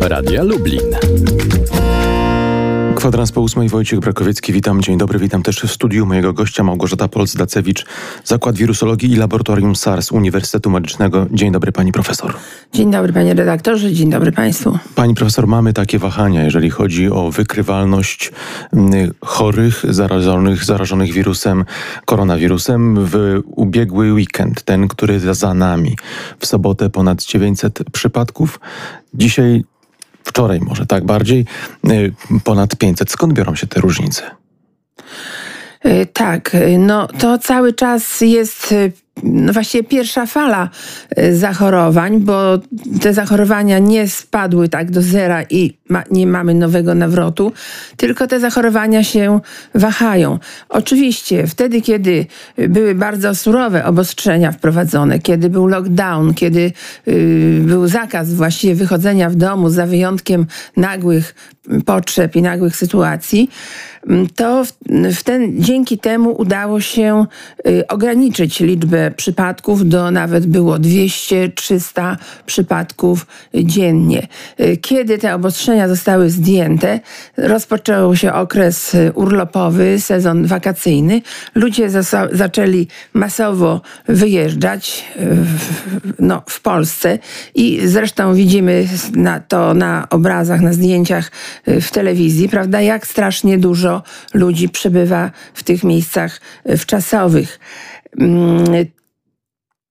Radia Lublin. Kwadrans po ósmej Wojciech Brakowiecki, witam, dzień dobry, witam też w studiu mojego gościa Małgorzata Polc-Dacewicz, Zakład Wirusologii i Laboratorium SARS Uniwersytetu Medycznego. Dzień dobry pani profesor. Dzień dobry panie redaktorze, dzień dobry państwu. Pani profesor, mamy takie wahania, jeżeli chodzi o wykrywalność chorych, zarażonych, zarażonych wirusem, koronawirusem w ubiegły weekend, ten, który za nami. W sobotę ponad 900 przypadków, dzisiaj wczoraj może tak bardziej, y, ponad 500. Skąd biorą się te różnice? Y, tak, y, no to cały czas jest właściwie pierwsza fala y, zachorowań, bo te zachorowania nie spadły tak do zera i ma, nie mamy nowego nawrotu, tylko te zachorowania się wahają. Oczywiście wtedy, kiedy były bardzo surowe obostrzenia wprowadzone, kiedy był lockdown, kiedy y, był zakaz właściwie wychodzenia w domu za wyjątkiem nagłych potrzeb i nagłych sytuacji, to w, ten, dzięki temu udało się y, ograniczyć liczbę przypadków do nawet było 200-300 przypadków dziennie. Kiedy te obostrzenia zostały zdjęte, rozpoczął się okres urlopowy, sezon wakacyjny. Ludzie zaczęli masowo wyjeżdżać w, no, w Polsce i zresztą widzimy na to na obrazach, na zdjęciach w telewizji, prawda, jak strasznie dużo ludzi przebywa w tych miejscach wczasowych. Mm,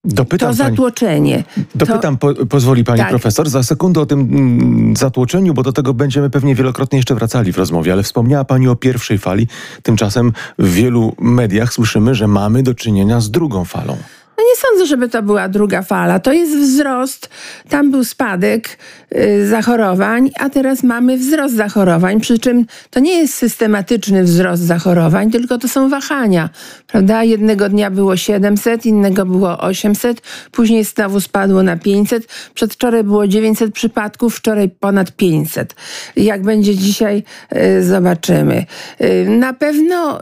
Dopytam to zatłoczenie. Pani, dopytam, to, po, pozwoli pani tak. profesor, za sekundę o tym mm, zatłoczeniu, bo do tego będziemy pewnie wielokrotnie jeszcze wracali w rozmowie, ale wspomniała pani o pierwszej fali. Tymczasem w wielu mediach słyszymy, że mamy do czynienia z drugą falą. No nie sądzę, żeby to była druga fala. To jest wzrost. Tam był spadek y, zachorowań, a teraz mamy wzrost zachorowań. Przy czym to nie jest systematyczny wzrost zachorowań, tylko to są wahania. Prawda? Jednego dnia było 700, innego było 800, później znowu spadło na 500. Przedwczoraj było 900 przypadków, wczoraj ponad 500. Jak będzie dzisiaj, y, zobaczymy. Y, na pewno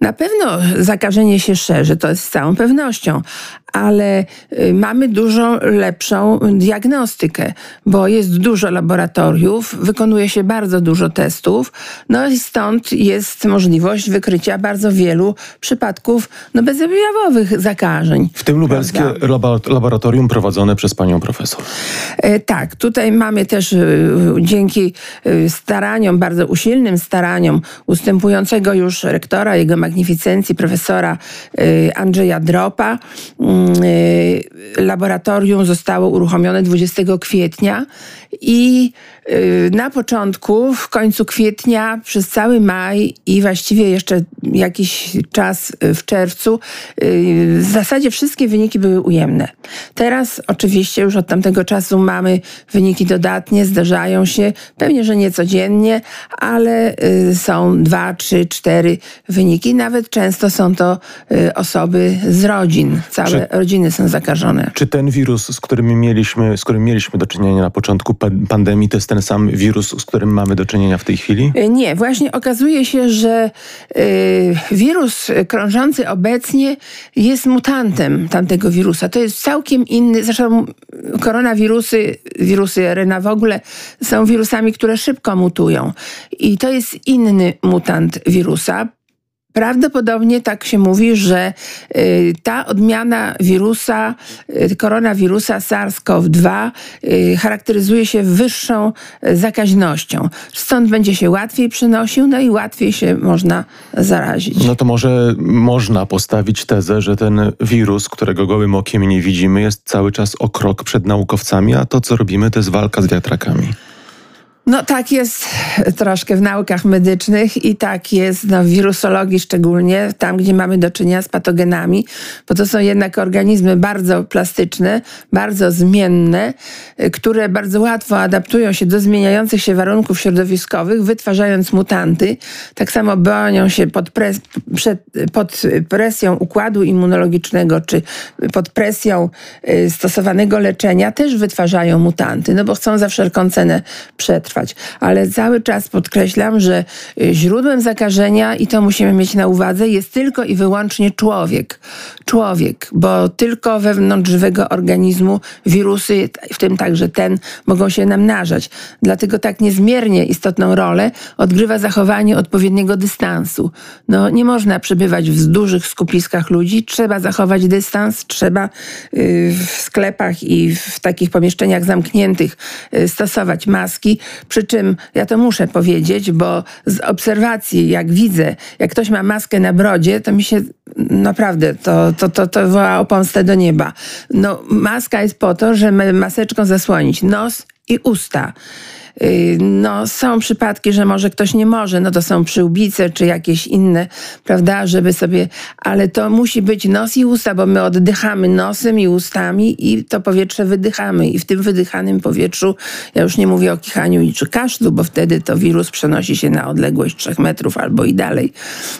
na pewno zakażenie się szerzy, to jest z całą pewnością, ale y, mamy dużo lepszą diagnostykę, bo jest dużo laboratoriów, wykonuje się bardzo dużo testów, no i stąd jest możliwość wykrycia bardzo wielu przypadków no, bezobjawowych zakażeń. W tym lubelskie prawda? laboratorium prowadzone przez panią profesor. E, tak, tutaj mamy też e, dzięki e, staraniom, bardzo usilnym staraniom ustępującego już rektora, jego magnificencji, profesora Andrzeja Dropa, mm, Y, laboratorium zostało uruchomione 20 kwietnia i y, na początku, w końcu kwietnia, przez cały maj i właściwie jeszcze jakiś czas w czerwcu, y, w zasadzie wszystkie wyniki były ujemne. Teraz oczywiście już od tamtego czasu mamy wyniki dodatnie, zdarzają się, pewnie, że nie codziennie, ale są dwa, trzy, cztery wyniki. Nawet często są to osoby z rodzin. Całe rodziny są zakażone. Czy ten wirus, z którym mieliśmy, z którym mieliśmy do czynienia na początku pandemii, to jest ten sam wirus, z którym mamy do czynienia w tej chwili? E, nie, właśnie okazuje się, że y, wirus krążący obecnie jest mutantem tamtego wirusa. To jest całkiem inny, zresztą koronawirusy, wirusy RNA w ogóle są wirusami, które szybko mutują. I to jest inny mutant wirusa. Prawdopodobnie tak się mówi, że y, ta odmiana wirusa, y, koronawirusa SARS-CoV-2 y, charakteryzuje się wyższą zakaźnością. Stąd będzie się łatwiej przynosił, no i łatwiej się można zarazić. No to może można postawić tezę, że ten wirus, którego gołym okiem nie widzimy, jest cały czas o krok przed naukowcami, a to, co robimy, to jest walka z wiatrakami. No tak jest troszkę w naukach medycznych i tak jest no, w wirusologii szczególnie, tam gdzie mamy do czynienia z patogenami, bo to są jednak organizmy bardzo plastyczne, bardzo zmienne, które bardzo łatwo adaptują się do zmieniających się warunków środowiskowych, wytwarzając mutanty. Tak samo bronią się pod, pres przed, pod presją układu immunologicznego czy pod presją y, stosowanego leczenia też wytwarzają mutanty, no bo chcą za wszelką cenę przetrwać przetrwać. Ale cały czas podkreślam, że y, źródłem zakażenia, i to musimy mieć na uwadze, jest tylko i wyłącznie człowiek. człowiek, bo tylko wewnątrz żywego organizmu wirusy, w tym także ten, mogą się namnażać. Dlatego tak niezmiernie istotną rolę odgrywa zachowanie odpowiedniego dystansu. No, nie można przebywać w dużych skupiskach ludzi, trzeba zachować dystans, trzeba y, w sklepach i w takich pomieszczeniach zamkniętych y, stosować maski. Przy czym ja to muszę powiedzieć, bo z obserwacji, jak widzę, jak ktoś ma maskę na brodzie, to mi się naprawdę to, to, to, to woła o pomstę do nieba. No, maska jest po to, żeby maseczką zasłonić nos i usta. Y, no, są przypadki, że może ktoś nie może, no to są przyłbice czy jakieś inne, prawda, żeby sobie, ale to musi być nos i usta, bo my oddychamy nosem i ustami i to powietrze wydychamy i w tym wydychanym powietrzu, ja już nie mówię o kichaniu i czy kaszlu, bo wtedy to wirus przenosi się na odległość trzech metrów albo i dalej,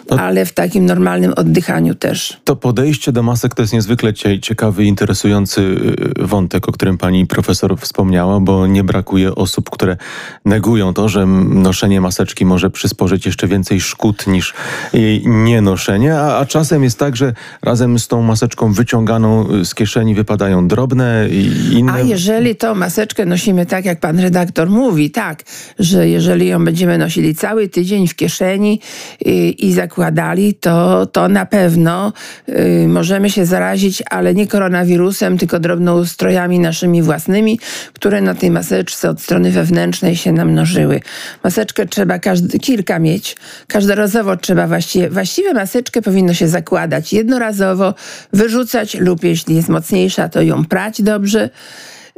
ale w takim normalnym oddychaniu też. To podejście do masek to jest niezwykle ciekawy, interesujący y, wątek, o którym pani profesor wspomniała, bo nie brakuje osób, które negują to, że noszenie maseczki może przysporzyć jeszcze więcej szkód niż jej nienoszenie, a, a czasem jest tak, że razem z tą maseczką wyciąganą z kieszeni wypadają drobne i inne. A jeżeli tą maseczkę nosimy tak, jak pan redaktor mówi, tak, że jeżeli ją będziemy nosili cały tydzień w kieszeni i, i zakładali, to, to na pewno y, możemy się zarazić, ale nie koronawirusem, tylko drobnoustrojami naszymi własnymi, które na tej maseczce od strony wewnętrznej zewnętrznej się namnożyły. Maseczkę trzeba każdy, kilka mieć. Każdorazowo trzeba właściwie, właściwie maseczkę powinno się zakładać jednorazowo, wyrzucać lub jeśli jest mocniejsza, to ją prać dobrze.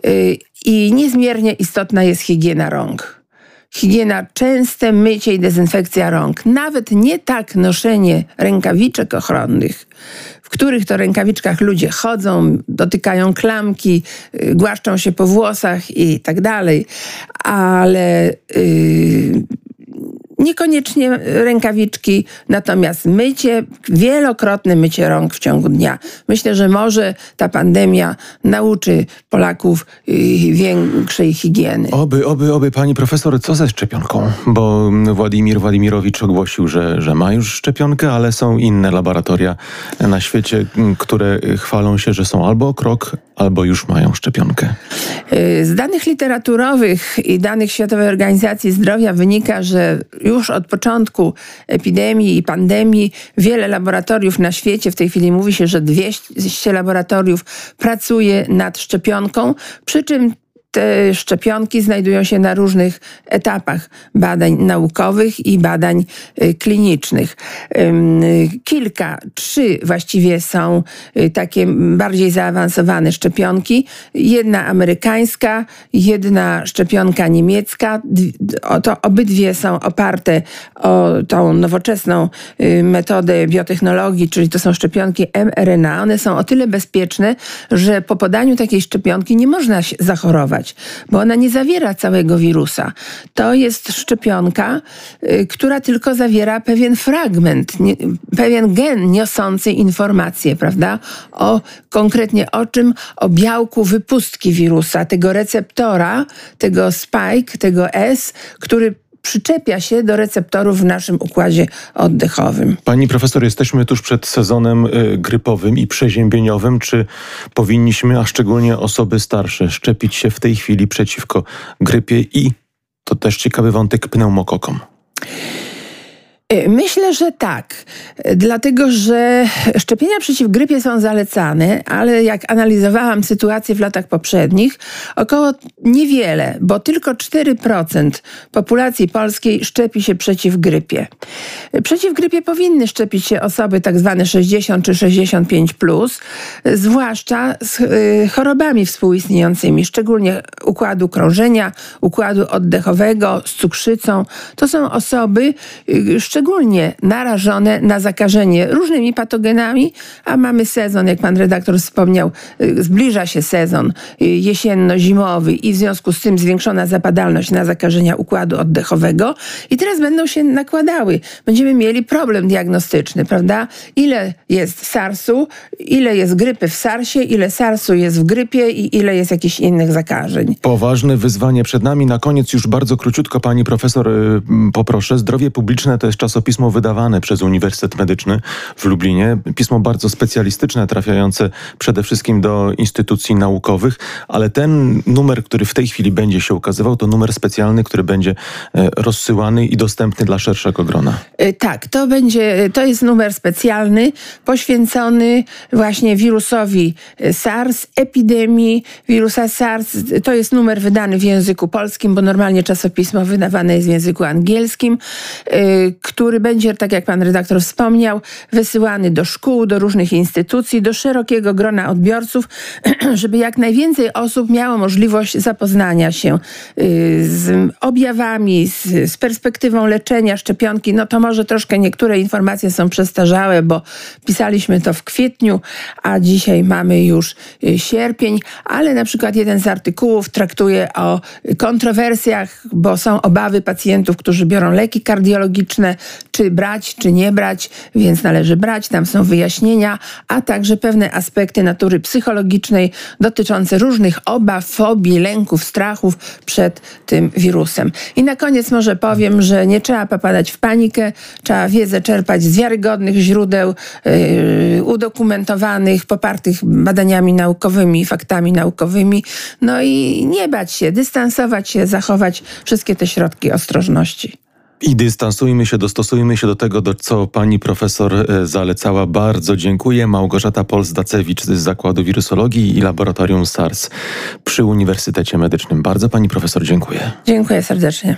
Y, I niezmiernie istotna jest higiena rąk. Higiena, częste mycie i dezynfekcja rąk. Nawet nie tak noszenie rękawiczek ochronnych, w których to rękawiczkach ludzie chodzą, dotykają klamki, y, głaszczą się po włosach i tak dalej, ale yy, Niekoniecznie rękawiczki, natomiast mycie, wielokrotne mycie rąk w ciągu dnia. Myślę, że może ta pandemia nauczy Polaków y, większej higieny. Oby, oby, oby. Pani profesor, co ze szczepionką? Bo Władimir Władimirowicz ogłosił, że, że ma już szczepionkę, ale są inne laboratoria na świecie, które chwalą się, że są albo o krok, albo już mają szczepionkę. Y, z danych literaturowych i danych Światowej Organizacji Zdrowia wynika, że już od początku epidemii i pandemii wiele laboratoriów na świecie, w tej chwili mówi się, że 200 laboratoriów pracuje nad szczepionką, przy czym te szczepionki znajdują się na różnych etapach badań naukowych i badań y, klinicznych. Kilka, trzy właściwie są y, takie bardziej zaawansowane szczepionki. Jedna amerykańska, jedna szczepionka niemiecka. To obydwie są oparte o tą nowoczesną y, metodę biotechnologii, czyli to są szczepionki mRNA. One są o tyle bezpieczne, że po podaniu takiej szczepionki nie można zachorować bo ona nie zawiera całego wirusa. To jest szczepionka, y, która tylko zawiera pewien fragment, nie, pewien gen niosący informacje, prawda? O konkretnie o czym? O białku wypustki wirusa, tego receptora, tego spike, tego S, który przyczepia się do receptorów w naszym układzie oddechowym. Pani profesor, jesteśmy tuż przed sezonem y, grypowym i przeziębieniowym. Czy powinniśmy, a szczególnie osoby starsze, szczepić się w tej chwili przeciwko grypie i, to też ciekawy wątek, pneumokokom? Y, myślę, że tak, dlatego że szczepienia przeciw grypie są zalecane, ale jak analizowałam sytuację w latach poprzednich, około niewiele, bo tylko 4% populacji polskiej szczepi się przeciw grypie. Przeciw grypie powinny szczepić się osoby tak zwane 60 czy 65, plus, zwłaszcza z y, chorobami współistniejącymi, szczególnie układu krążenia, układu oddechowego, z cukrzycą. To są osoby szczególnie szczególnie narażone na zakażenie różnymi patogenami, a mamy sezon, jak pan redaktor wspomniał, y, zbliża się sezon y, jesienno-zimowy i w związku z tym zwiększona zapadalność na zakażenia układu oddechowego i teraz będą się nakładały. Będziemy mieli problem diagnostyczny, prawda? Ile jest SARS-u, ile jest grypy w SARSie, ile SARS-u jest w grypie i ile jest jakichś innych zakażeń. Poważne wyzwanie przed nami. Na koniec już bardzo króciutko pani profesor y, poproszę. Zdrowie publiczne to jest czasopismo wydawane przez Uniwersytet Medyczny w Lublinie. Pismo bardzo specjalistyczne, trafiające przede wszystkim do instytucji naukowych, ale ten numer, który w tej chwili będzie się ukazywał, to numer specjalny, który będzie e, rozsyłany i dostępny dla szerszego grona. E, tak, to będzie, to jest numer specjalny poświęcony właśnie wirusowi SARS, epidemii wirusa SARS. To jest numer wydany w języku polskim, bo normalnie czasopismo wydawane jest w języku angielskim, który będzie, tak jak pan redaktor wspomniał, wysyłany do szkół, do różnych instytucji, do szerokiego grona odbiorców, żeby jak najwięcej osób miało możliwość zapoznania się y, z objawami, z, perspektywą leczenia, szczepionki. No to może troszkę niektóre informacje są przestarzałe, bo pisaliśmy to w kwietniu, a dzisiaj mamy już y, sierpień, ale na przykład jeden z artykułów traktuje o kontrowersjach, bo są obawy pacjentów, którzy biorą leki kardiologiczne, czy brać, czy nie brać, więc należy brać. Tam są wyjaśnienia, a także pewne aspekty natury psychologicznej dotyczące różnych obaw, fobii, lęków, strachów przed tym wirusem. I na koniec może powiem, że nie trzeba popadać w panikę, trzeba wiedzę czerpać z wiarygodnych źródeł, yy, udokumentowanych, popartych badaniami naukowymi, faktami naukowymi, no i nie bać się, dystansować się, zachować wszystkie te środki ostrożności. I dystansujmy się, dostosujmy się do tego, do co pani profesor e, zalecała. Bardzo dziękuję. Małgorzata Pols-Dacewicz z Zakładu Wirusologii i Laboratorium SARS przy Uniwersytecie Medycznym. Bardzo pani profesor dziękuję. Dziękuję serdecznie.